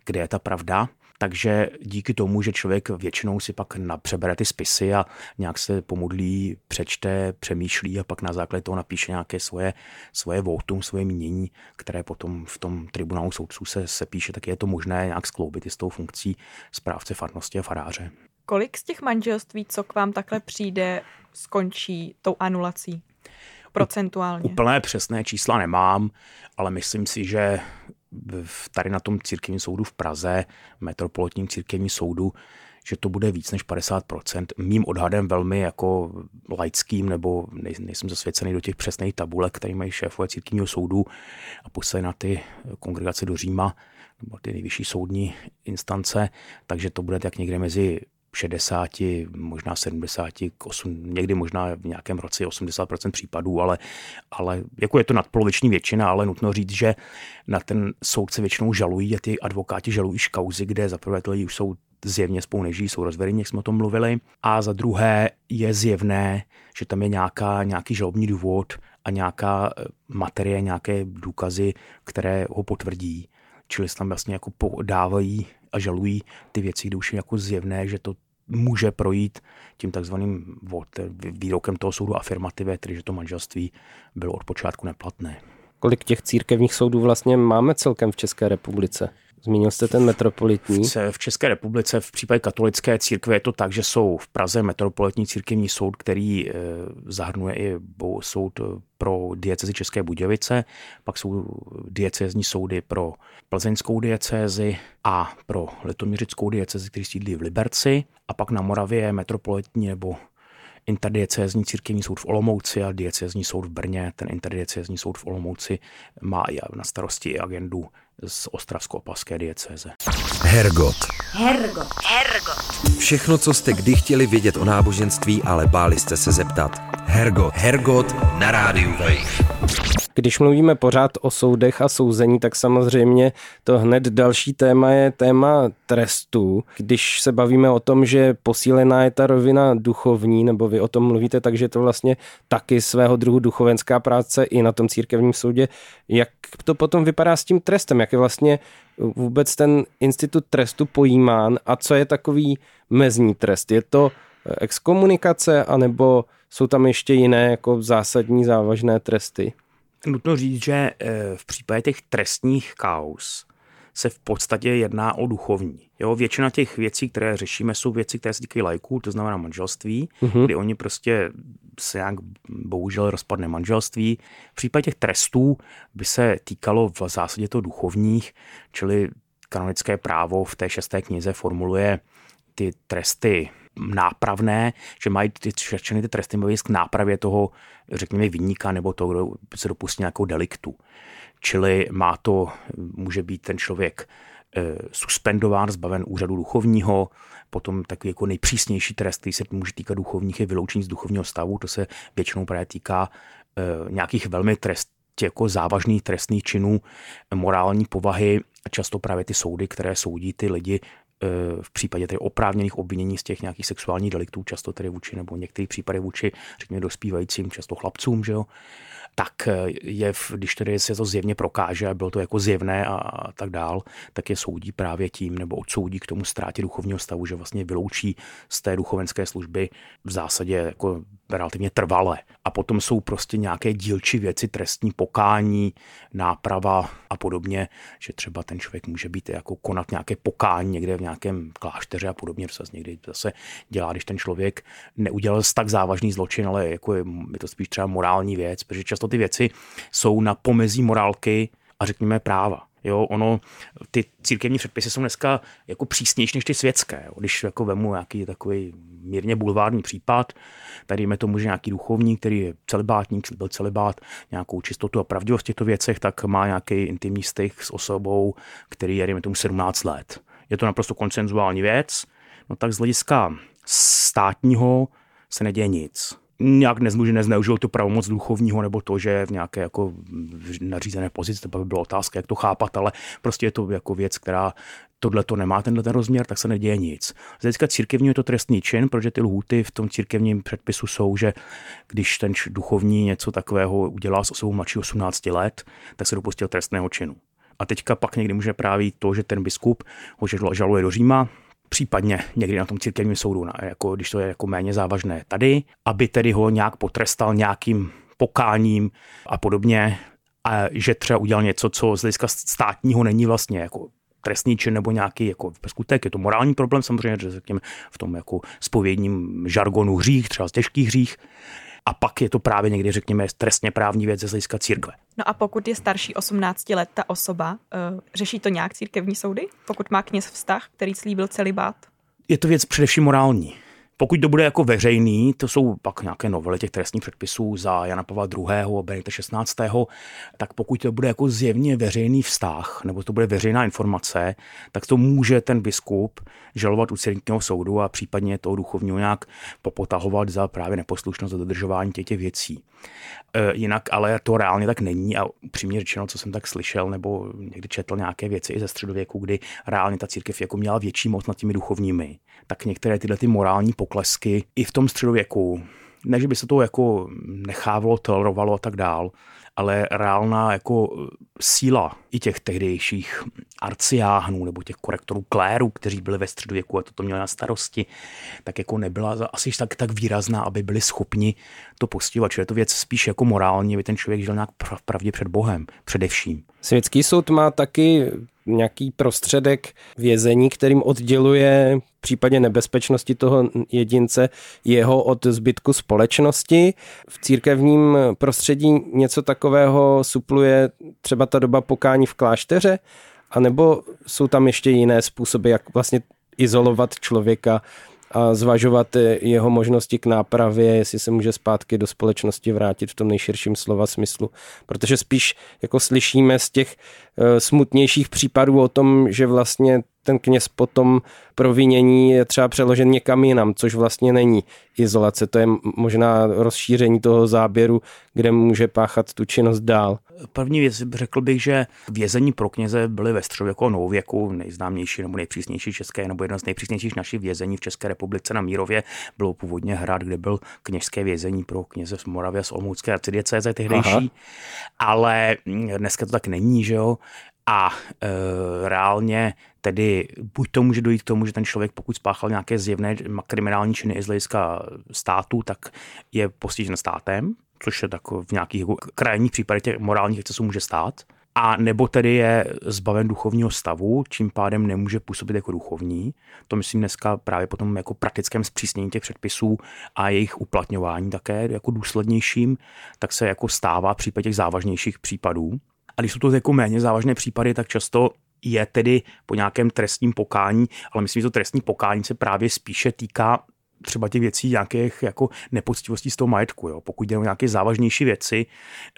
kde je ta pravda. Takže díky tomu, že člověk většinou si pak přebere ty spisy a nějak se pomodlí, přečte, přemýšlí a pak na základě toho napíše nějaké svoje, svoje votum, svoje mínění, které potom v tom tribunálu soudců se, se píše, tak je to možné nějak skloubit i s tou funkcí správce farnosti a faráře. Kolik z těch manželství, co k vám takhle přijde, skončí tou anulací? Procentuálně. Úplné přesné čísla nemám, ale myslím si, že tady na tom církevním soudu v Praze, metropolitním církevním soudu, že to bude víc než 50%. Mým odhadem velmi jako laickým, nebo nejsem zasvěcený do těch přesných tabulek, které mají šéfové církevního soudu a poslali na ty kongregace do Říma, nebo ty nejvyšší soudní instance, takže to bude tak někde mezi 60, možná 70, 8, někdy možná v nějakém roce 80% případů, ale, ale jako je to nadpoloviční většina, ale nutno říct, že na ten soudce většinou žalují a ty advokáti žalují škauzy, kde zaprvé ty lidi už jsou zjevně spolu nežijí, jsou rozvedení, jak jsme o tom mluvili. A za druhé je zjevné, že tam je nějaká, nějaký žalobní důvod a nějaká eh, materie, nějaké důkazy, které ho potvrdí. Čili tam vlastně jako dávají a žalují ty věci, kde už je jako zjevné, že to může projít tím takzvaným výrokem toho soudu afirmativě, tedy že to manželství bylo od počátku neplatné. Kolik těch církevních soudů vlastně máme celkem v České republice? Zmínil jste ten metropolitní. V České republice v případě katolické církve je to tak, že jsou v Praze metropolitní církevní soud, který eh, zahrnuje i soud eh, pro diecezi České Budějovice, pak jsou diecezní soudy pro plzeňskou diecézi a pro litoměřickou diecezi, který sídlí v Liberci a pak na Moravě metropolitní nebo interdiecézní církevní soud v Olomouci a diecézní soud v Brně. Ten interdiecézní soud v Olomouci má i na starosti i agendu z Ostravsko-Opavské diecéze. Hergot. Hergot. Hergot. Všechno, co jste kdy chtěli vědět o náboženství, ale báli jste se zeptat. Hergot. Hergot na rádiu Wave. Když mluvíme pořád o soudech a souzení, tak samozřejmě to hned další téma je téma trestu. Když se bavíme o tom, že posílená je ta rovina duchovní, nebo vy o tom mluvíte, takže to vlastně taky svého druhu duchovenská práce i na tom církevním soudě. Jak to potom vypadá s tím trestem? Jak je vlastně vůbec ten institut trestu pojímán a co je takový mezní trest? Je to exkomunikace, anebo jsou tam ještě jiné jako zásadní závažné tresty? Nutno říct, že eh, v případě těch trestních kaus se v podstatě jedná o duchovní. Jo, většina těch věcí, které řešíme, jsou věci, které se týkají lajků, to znamená manželství, mm-hmm. kdy oni prostě se nějak bohužel rozpadne manželství. V případě těch trestů by se týkalo v zásadě to duchovních, čili kanonické právo v té šesté knize formuluje ty tresty nápravné, že mají ty, všechny ty tresty mají k nápravě toho, řekněme, vyníka nebo toho, kdo se dopustí nějakou deliktu. Čili má to, může být ten člověk e, suspendován, zbaven úřadu duchovního, potom takový jako nejpřísnější trest, který se může týkat duchovních, je vyloučení z duchovního stavu, to se většinou právě týká e, nějakých velmi trest, jako závažných trestných činů morální povahy, často právě ty soudy, které soudí ty lidi v případě tedy oprávněných obvinění z těch nějakých sexuálních deliktů, často tedy vůči nebo některých případech vůči, řekněme, dospívajícím, často chlapcům, že jo, tak eh, je, když tedy se to zjevně prokáže a bylo to jako zjevné a, tak dál, tak je soudí právě tím nebo odsoudí k tomu ztrátě duchovního stavu, že vlastně vyloučí z té duchovenské služby v zásadě jako relativně trvale. A potom jsou prostě nějaké dílčí věci, trestní pokání, náprava a podobně, že třeba ten člověk může být jako konat nějaké pokání někde v nějakém klášteře a podobně, co se někdy zase dělá, když ten člověk neudělal tak závažný zločin, ale jako je, je to spíš třeba morální věc, protože často ty věci jsou na pomezí morálky a řekněme práva. Jo, ono, ty církevní předpisy jsou dneska jako přísnější než ty světské. Jo. Když jako vemu nějaký takový mírně bulvární případ, tady jsme tomu, že nějaký duchovní, který je celibátník, byl celibát, nějakou čistotu a pravdivost v těchto věcech, tak má nějaký intimní styk s osobou, který je, dejme tomu, 17 let. Je to naprosto koncenzuální věc, no tak z hlediska státního se neděje nic nějak nezmuži nezneužil tu pravomoc duchovního nebo to, že v nějaké jako nařízené pozici, to by byla otázka, jak to chápat, ale prostě je to jako věc, která tohle to nemá tenhle ten rozměr, tak se neděje nic. Z hlediska církevní je to trestný čin, protože ty lhuty v tom církevním předpisu jsou, že když ten duchovní něco takového udělá s osobou mladší 18 let, tak se dopustil trestného činu. A teďka pak někdy může právě to, že ten biskup ho žaluje do Říma, případně někdy na tom církevním soudu, jako, když to je jako méně závažné. Tady, aby tedy ho nějak potrestal nějakým pokáním a podobně, a že třeba udělal něco, co z hlediska státního není vlastně jako trestný čin nebo nějaký jako skutek, je to morální problém samozřejmě, že řekněme v tom jako spovědním žargonu hřích, třeba z těžkých hřích, a pak je to právě někdy, řekněme, trestně právní věc ze hlediska církve. No a pokud je starší 18 let ta osoba, uh, řeší to nějak církevní soudy? Pokud má kněz vztah, který slíbil celibát? Je to věc především morální. Pokud to bude jako veřejný, to jsou pak nějaké novely těch trestních předpisů za Jana Pavla II. a Benita 16. tak pokud to bude jako zjevně veřejný vztah, nebo to bude veřejná informace, tak to může ten biskup žalovat u církevního soudu a případně toho duchovního nějak popotahovat za právě neposlušnost a dodržování těch věcí. E, jinak ale to reálně tak není a přímě řečeno, co jsem tak slyšel nebo někdy četl nějaké věci i ze středověku, kdy reálně ta církev jako měla větší moc nad těmi duchovními, tak některé tyhle ty morální poklesky i v tom středověku, ne, že by se to jako nechávalo, tolerovalo a tak dál, ale reálná jako síla i těch tehdejších arciáhnů nebo těch korektorů kléru, kteří byli ve středověku a toto měli na starosti, tak jako nebyla asi tak, tak výrazná, aby byli schopni to postihovat. Čili je to věc spíš jako morální, aby ten člověk žil nějak pravdě před Bohem především. Světský soud má taky nějaký prostředek vězení, kterým odděluje v případě nebezpečnosti toho jedince jeho od zbytku společnosti. V církevním prostředí něco takového supluje třeba ta doba pokání v klášteře, anebo jsou tam ještě jiné způsoby, jak vlastně izolovat člověka a zvažovat jeho možnosti k nápravě, jestli se může zpátky do společnosti vrátit v tom nejširším slova smyslu. Protože spíš jako slyšíme z těch eh, smutnějších případů o tom, že vlastně ten kněz potom provinění je třeba přeložen někam jinam, což vlastně není izolace. To je možná rozšíření toho záběru, kde může páchat tu činnost dál. První věc řekl bych, že vězení pro kněze byly ve středověku a novověku nejznámější nebo nejpřísnější české, nebo jedno z nejpřísnějších našich vězení v České republice na Mírově bylo původně hrad, kde byl kněžské vězení pro kněze z Moravě z Olmůcké arcidiecéze tehdejší. Aha. Ale dneska to tak není, že jo a e, reálně tedy buď to může dojít k tomu, že ten člověk, pokud spáchal nějaké zjevné kriminální činy z hlediska státu, tak je postižen státem, což je tak v nějakých jako krajních případech těch morálních excesů může stát. A nebo tedy je zbaven duchovního stavu, čím pádem nemůže působit jako duchovní. To myslím dneska právě potom jako praktickém zpřísnění těch předpisů a jejich uplatňování také jako důslednějším, tak se jako stává v případě těch závažnějších případů. A když jsou to jako méně závažné případy, tak často je tedy po nějakém trestním pokání, ale myslím, že to trestní pokání se právě spíše týká třeba těch věcí nějakých jako nepoctivostí z toho majetku. Jo. Pokud jde o nějaké závažnější věci,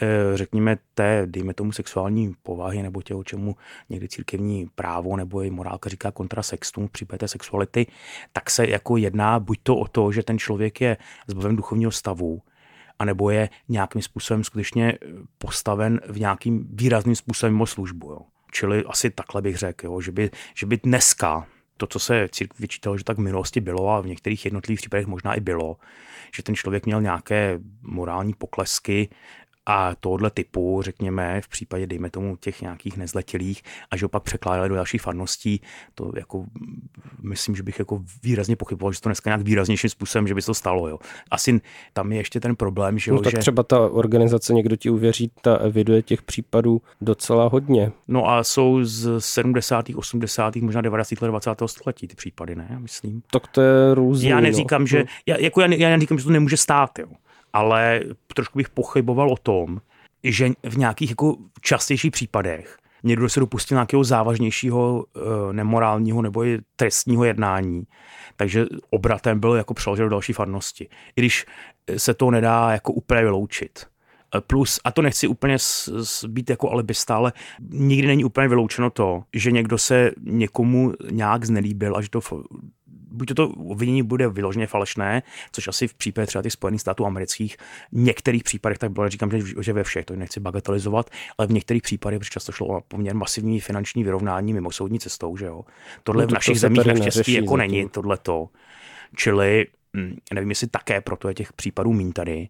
eh, řekněme té, dejme tomu sexuální povahy nebo tě, o čemu někdy církevní právo nebo i morálka říká kontrasextum v případě té sexuality, tak se jako jedná buď to o to, že ten člověk je zbaven duchovního stavu, anebo je nějakým způsobem skutečně postaven v nějakým výrazným způsobem o službu. Jo. Čili asi takhle bych řekl, jo, že, by, že by dneska to, co se církvi vyčítalo, že tak v minulosti bylo a v některých jednotlivých případech možná i bylo, že ten člověk měl nějaké morální poklesky, a tohle typu, řekněme, v případě, dejme tomu, těch nějakých nezletilých, a že opak překládali do dalších farností, to jako myslím, že bych jako výrazně pochyboval, že to dneska nějak výraznějším způsobem, že by se to stalo. Jo. Asi tam je ještě ten problém, že, no, tak že... třeba ta organizace, někdo ti uvěří, ta eviduje těch případů docela hodně. No a jsou z 70., 80., možná 90. let 20. století ty případy, ne? Myslím. Tak to je různý. Já neříkám, no. že, já, jako já, já neříkám, že to nemůže stát, jo ale trošku bych pochyboval o tom, že v nějakých jako častějších případech někdo se dopustil nějakého závažnějšího eh, nemorálního nebo i trestního jednání, takže obratem byl jako přeložen do další farnosti. I když se to nedá jako úplně vyloučit. Eh, plus, a to nechci úplně s, s, být jako alibista, ale nikdy není úplně vyloučeno to, že někdo se někomu nějak znelíbil a že to buď to obvinění bude vyloženě falešné, což asi v případě třeba těch Spojených států amerických, v některých případech tak bylo, říkám, že, že ve všech, to nechci bagatelizovat, ale v některých případech, protože často šlo o poměrně masivní finanční vyrovnání mimo soudní cestou, že jo. Tohle no, to v našich zemích naštěstí jako není tohleto. Čili hm, nevím, jestli také proto je těch případů mín tady,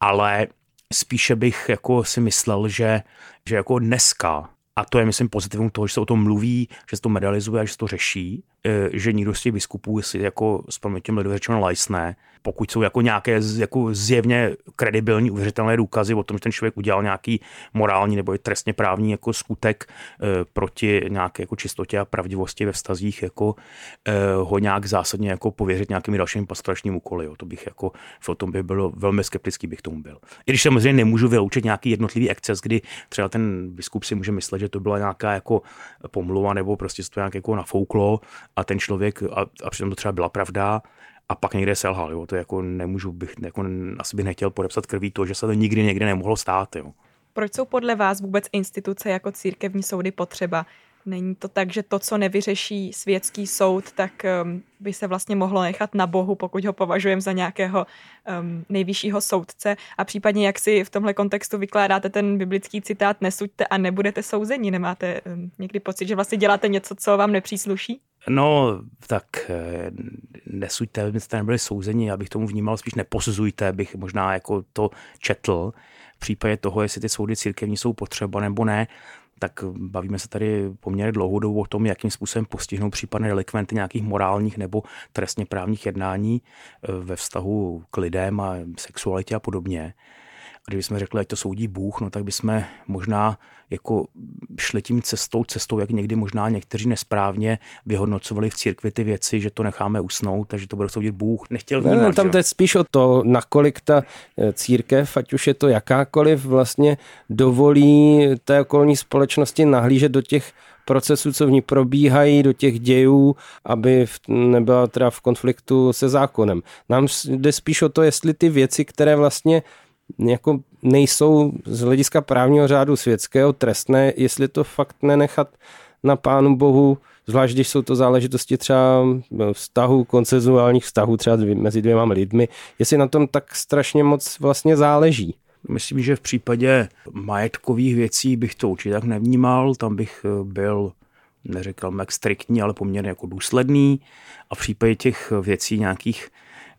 ale spíše bych jako si myslel, že, že jako dneska a to je, myslím, pozitivum toho, že se o tom mluví, že se to medializuje a že se to řeší, e, že nikdo z těch biskupů si jako s promětím lidově řečeno lajsne, pokud jsou jako nějaké jako zjevně kredibilní, uvěřitelné důkazy o tom, že ten člověk udělal nějaký morální nebo trestně právní jako skutek e, proti nějaké jako čistotě a pravdivosti ve vztazích, jako e, ho nějak zásadně jako pověřit nějakými dalšími pastoračními úkoly. Jo. To bych jako v tom by bylo velmi skeptický bych tomu byl. I když samozřejmě nemůžu vyloučit nějaký jednotlivý exces, kdy třeba ten biskup si může myslet, že to byla nějaká jako pomluva nebo prostě to nějak jako nafouklo a ten člověk, a, a přitom to třeba byla pravda, a pak někde selhal. Jo. To jako nemůžu, bych, jako, asi bych nechtěl podepsat krví to, že se to nikdy někde nemohlo stát. Jo. Proč jsou podle vás vůbec instituce jako církevní soudy potřeba? Není to tak, že to, co nevyřeší světský soud, tak um, by se vlastně mohlo nechat na Bohu, pokud ho považujeme za nějakého um, nejvyššího soudce. A případně, jak si v tomhle kontextu vykládáte ten biblický citát, nesuďte a nebudete souzeni. Nemáte um, někdy pocit, že vlastně děláte něco, co vám nepřísluší? No, tak eh, nesuďte, abyste nebyli souzeni, já bych tomu vnímal spíš neposuzujte, bych možná jako to četl. V případě toho, jestli ty soudy církevní jsou potřeba nebo ne, tak bavíme se tady poměrně dlouhou dobu o tom, jakým způsobem postihnou případné delikventy nějakých morálních nebo trestně právních jednání eh, ve vztahu k lidem a sexualitě a podobně. Kdybychom řekli, ať to soudí Bůh, no tak bychom možná jako šli tím cestou, cestou, jak někdy možná někteří nesprávně vyhodnocovali v církvi ty věci, že to necháme usnout, takže to bude soudit Bůh. Nechtěl vnímat, ne, no, tam to je spíš o to, nakolik ta eh, církev, ať už je to jakákoliv, vlastně dovolí té okolní společnosti nahlížet do těch procesů, co v ní probíhají, do těch dějů, aby nebyla teda v konfliktu se zákonem. Nám jde spíš o to, jestli ty věci, které vlastně jako nejsou z hlediska právního řádu světského trestné, jestli to fakt nenechat na Pánu Bohu, zvlášť když jsou to záležitosti třeba vztahu, koncezuálních vztahů třeba mezi dvěma lidmi, jestli na tom tak strašně moc vlastně záleží. Myslím, že v případě majetkových věcí bych to určitě tak nevnímal, tam bych eh, byl neřekl jak striktní, ale poměrně jako důsledný a v případě těch věcí nějakých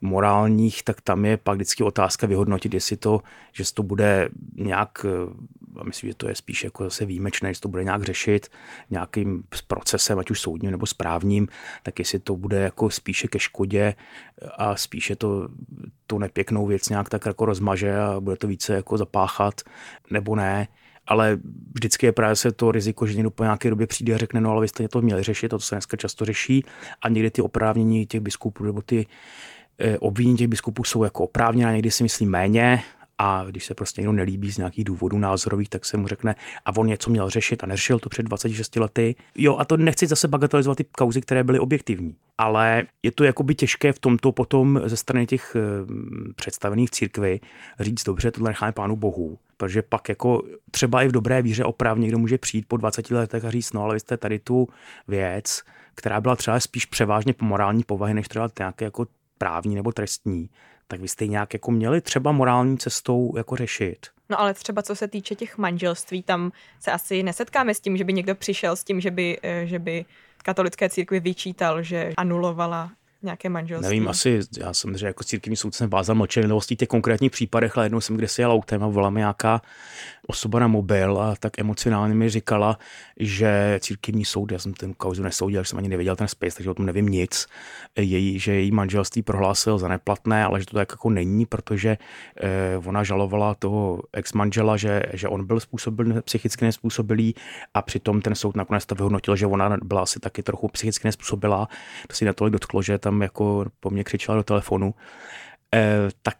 morálních, tak tam je pak vždycky otázka vyhodnotit, jestli to, že to bude nějak, a myslím, že to je spíš jako zase výjimečné, že to bude nějak řešit nějakým procesem, ať už soudním nebo správním, tak jestli to bude jako spíše ke škodě a spíše to, tu nepěknou věc nějak tak jako rozmaže a bude to více jako zapáchat, nebo ne. Ale vždycky je právě se to riziko, že někdo po nějaké době přijde a řekne, no ale vy jste to měli řešit, to se dneska často řeší a někdy ty oprávnění těch biskupů nebo ty obvinění těch biskupů jsou jako oprávněná, někdy si myslí méně, a když se prostě někdo nelíbí z nějakých důvodů názorových, tak se mu řekne, a on něco měl řešit a neřešil to před 26 lety. Jo, a to nechci zase bagatelizovat ty kauzy, které byly objektivní. Ale je to jakoby těžké v tomto potom ze strany těch eh, představených církví říct, dobře, tohle necháme pánu bohu. Protože pak jako třeba i v dobré víře opravně někdo může přijít po 20 letech a říct, no ale vy jste tady tu věc, která byla třeba spíš převážně po morální povahy, než třeba nějaké jako právní nebo trestní, tak vy jste nějak jako měli třeba morální cestou jako řešit. No ale třeba co se týče těch manželství, tam se asi nesetkáme s tím, že by někdo přišel s tím, že by, eh, že by katolické církvi vyčítal, že anulovala nějaké manželství? Nevím, asi, já jsem že jako církevní soudce vázal mlčenlivostí těch konkrétních případech, ale jednou jsem kde si jel autem a volala mi nějaká osoba na mobil a tak emocionálně mi říkala, že církevní soud, já jsem ten kauzu nesoudil, jsem ani nevěděl ten spis, takže o tom nevím nic, její, že její manželství prohlásil za neplatné, ale že to tak jako není, protože eh, ona žalovala toho ex-manžela, že, že on byl způsobil, psychicky nespůsobilý a přitom ten soud nakonec to vyhodnotil, že ona byla asi taky trochu psychicky nespůsobilá. To si natolik dotklo, že tam jako po mně křičela do telefonu. Eh, tak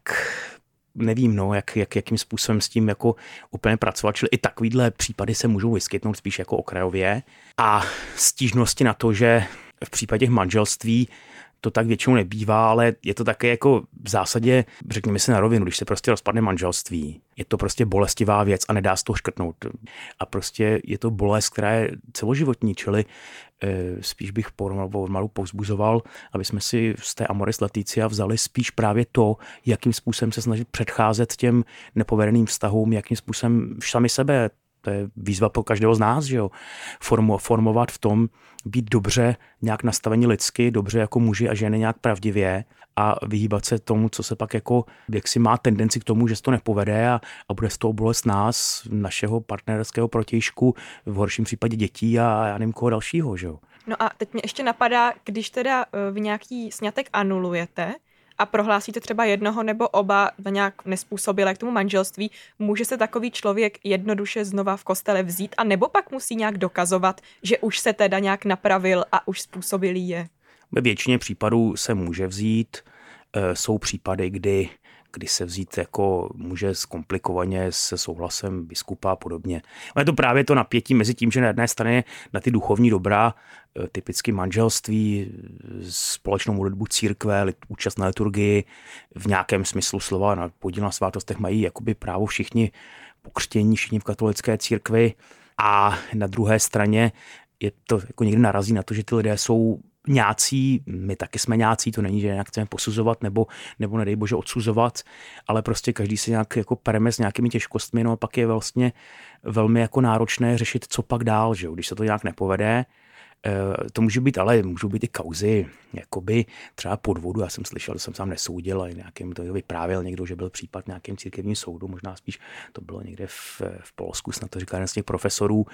nevím, no, jak, jak, jakým způsobem s tím jako úplně pracovat. Čili i takovýhle případy se můžou vyskytnout spíš jako okrajově. A stížnosti na to, že v případě manželství to tak většinou nebývá, ale je to také jako v zásadě, řekněme si na rovinu, když se prostě rozpadne manželství, je to prostě bolestivá věc a nedá se to škrtnout. A prostě je to bolest, která je celoživotní, čili eh, spíš bych pomalu povzbuzoval, aby jsme si z té Amoris Leticia vzali spíš právě to, jakým způsobem se snažit předcházet těm nepovedeným vztahům, jakým způsobem sami sebe to je výzva pro každého z nás, že jo, Formo, formovat v tom, být dobře nějak nastavení lidsky, dobře jako muži a ženy nějak pravdivě a vyhýbat se tomu, co se pak jako, jak si má tendenci k tomu, že se to nepovede a, a bude z toho bolest nás, našeho partnerského protějšku, v horším případě dětí a já nevím koho dalšího, že jo. No a teď mě ještě napadá, když teda eh, v nějaký snětek anulujete, a prohlásíte třeba jednoho nebo oba na nějak nespůsobilé k tomu manželství, může se takový člověk jednoduše znova v kostele vzít a nebo pak musí nějak dokazovat, že už se teda nějak napravil a už způsobilý je? Ve většině případů se může vzít. E, jsou případy, kdy kdy se vzít jako může zkomplikovaně se souhlasem biskupa a podobně. Ale je to právě to napětí mezi tím, že na jedné straně na ty duchovní dobrá, e, typicky manželství, společnou modlitbu církve, účast na liturgii, v nějakém smyslu slova na podíl na svátostech mají jakoby právo všichni pokřtění, všichni v katolické církvi a na druhé straně je to jako někdy narazí na to, že ty lidé jsou nějací, my taky jsme nějací, to není, že nějak chceme posuzovat nebo, nebo nedej bože odsuzovat, ale prostě každý se nějak jako pereme s nějakými těžkostmi, no a pak je vlastně velmi jako náročné řešit, co pak dál, že jo? když se to nějak nepovede, to může být, ale můžou být i kauzy, jakoby třeba podvodu. Já jsem slyšel, že jsem sám nesoudil, ale nějakým to vyprávěl někdo, že byl případ v nějakém církevním soudu, možná spíš to bylo někde v, v Polsku, snad to říká jeden z těch profesorů,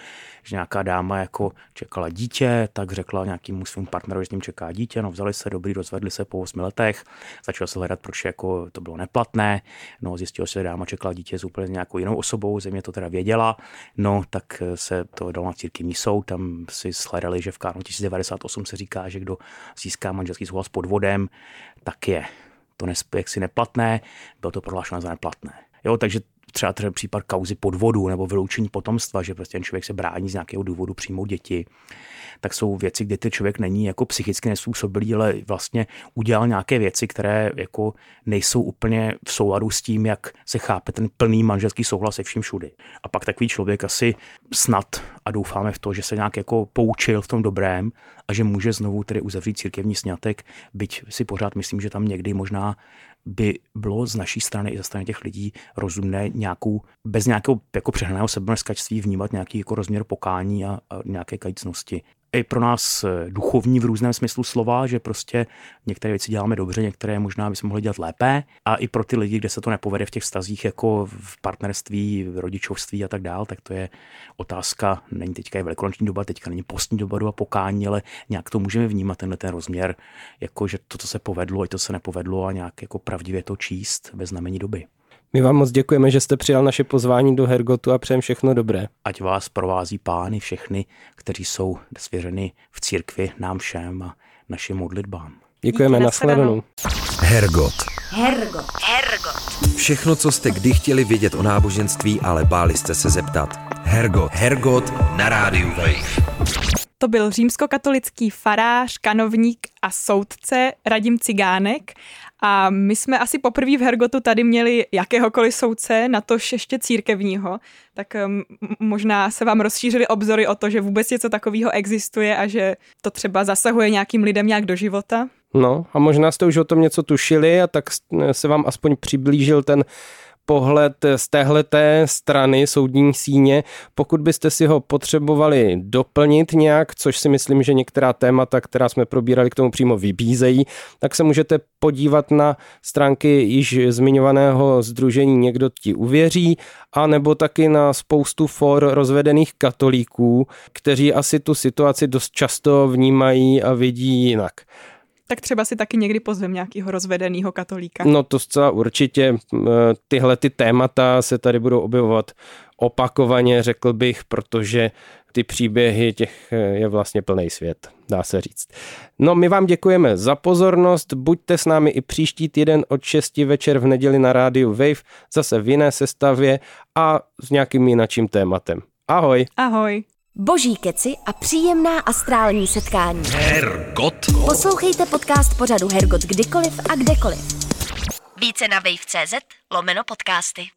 že nějaká dáma jako čekala dítě, tak řekla nějakým svým partnerovi, že s ním čeká dítě, no vzali se dobrý, rozvedli se po 8 letech, začal se hledat, proč jako to bylo neplatné, no zjistilo se, že dáma čekala dítě s úplně nějakou jinou osobou, země to teda věděla, no tak se to dalo na církevní soud, tam si shledali, že v Kánu 1098 se říká, že kdo získá manželský souhlas pod vodem, tak je to jaksi neplatné, bylo to prohlášeno za neplatné. Jo, takže třeba ten případ kauzy podvodu nebo vyloučení potomstva, že prostě ten člověk se brání z nějakého důvodu přijmout děti, tak jsou věci, kde ten člověk není jako psychicky nespůsobilý, ale vlastně udělal nějaké věci, které jako nejsou úplně v souladu s tím, jak se chápe ten plný manželský souhlas se vším všudy. A pak takový člověk asi snad a doufáme v to, že se nějak jako poučil v tom dobrém a že může znovu tedy uzavřít církevní snětek, byť si pořád myslím, že tam někdy možná by bylo z naší strany i ze strany těch lidí rozumné nějakou, bez nějakého jako přehnaného sebemrskačství vnímat nějaký jako rozměr pokání a, a nějaké kajícnosti i pro nás eh, duchovní v různém smyslu slova, že prostě některé věci děláme dobře, některé možná bychom mohli dělat lépe a i pro ty lidi, kde se to nepovede v těch stazích jako v partnerství, v rodičovství a tak dál, tak to je otázka, není teďka je velikonoční doba, teďka není postní doba, doba pokání, ale nějak to můžeme vnímat tenhle ten rozměr, jako že to, co se povedlo, i to se nepovedlo a nějak jako pravdivě to číst ve znamení doby. My vám moc děkujeme, že jste přijal naše pozvání do Hergotu a přejem všechno dobré. Ať vás provází pány všechny, kteří jsou svěřeni v církvi nám všem a našim modlitbám. Děkujeme, na nashledanou. Hergot. Hergot. Hergot. Všechno, co jste kdy chtěli vědět o náboženství, ale báli jste se zeptat. Hergot. Hergot na rádiu Wave. To byl římskokatolický farář, kanovník a soudce Radim Cigánek a my jsme asi poprvé v Hergotu tady měli jakéhokoliv soudce, na to ještě církevního, tak možná se vám rozšířily obzory o to, že vůbec něco takového existuje a že to třeba zasahuje nějakým lidem nějak do života. No a možná jste už o tom něco tušili a tak se vám aspoň přiblížil ten pohled z téhleté strany soudní síně. Pokud byste si ho potřebovali doplnit nějak, což si myslím, že některá témata, která jsme probírali k tomu přímo vybízejí, tak se můžete podívat na stránky již zmiňovaného združení Někdo ti uvěří, a nebo taky na spoustu for rozvedených katolíků, kteří asi tu situaci dost často vnímají a vidí jinak. Tak třeba si taky někdy pozvem nějakého rozvedeného katolíka. No to zcela určitě. Tyhle ty témata se tady budou objevovat opakovaně, řekl bych, protože ty příběhy těch je vlastně plný svět, dá se říct. No my vám děkujeme za pozornost, buďte s námi i příští týden od 6 večer v neděli na rádiu Wave, zase v jiné sestavě a s nějakým jinakým tématem. Ahoj. Ahoj. Boží keci a příjemná astrální setkání. Hergot. Poslouchejte podcast pořadu Hergot kdykoliv a kdekoliv. Více na wave.cz lomeno podcasty.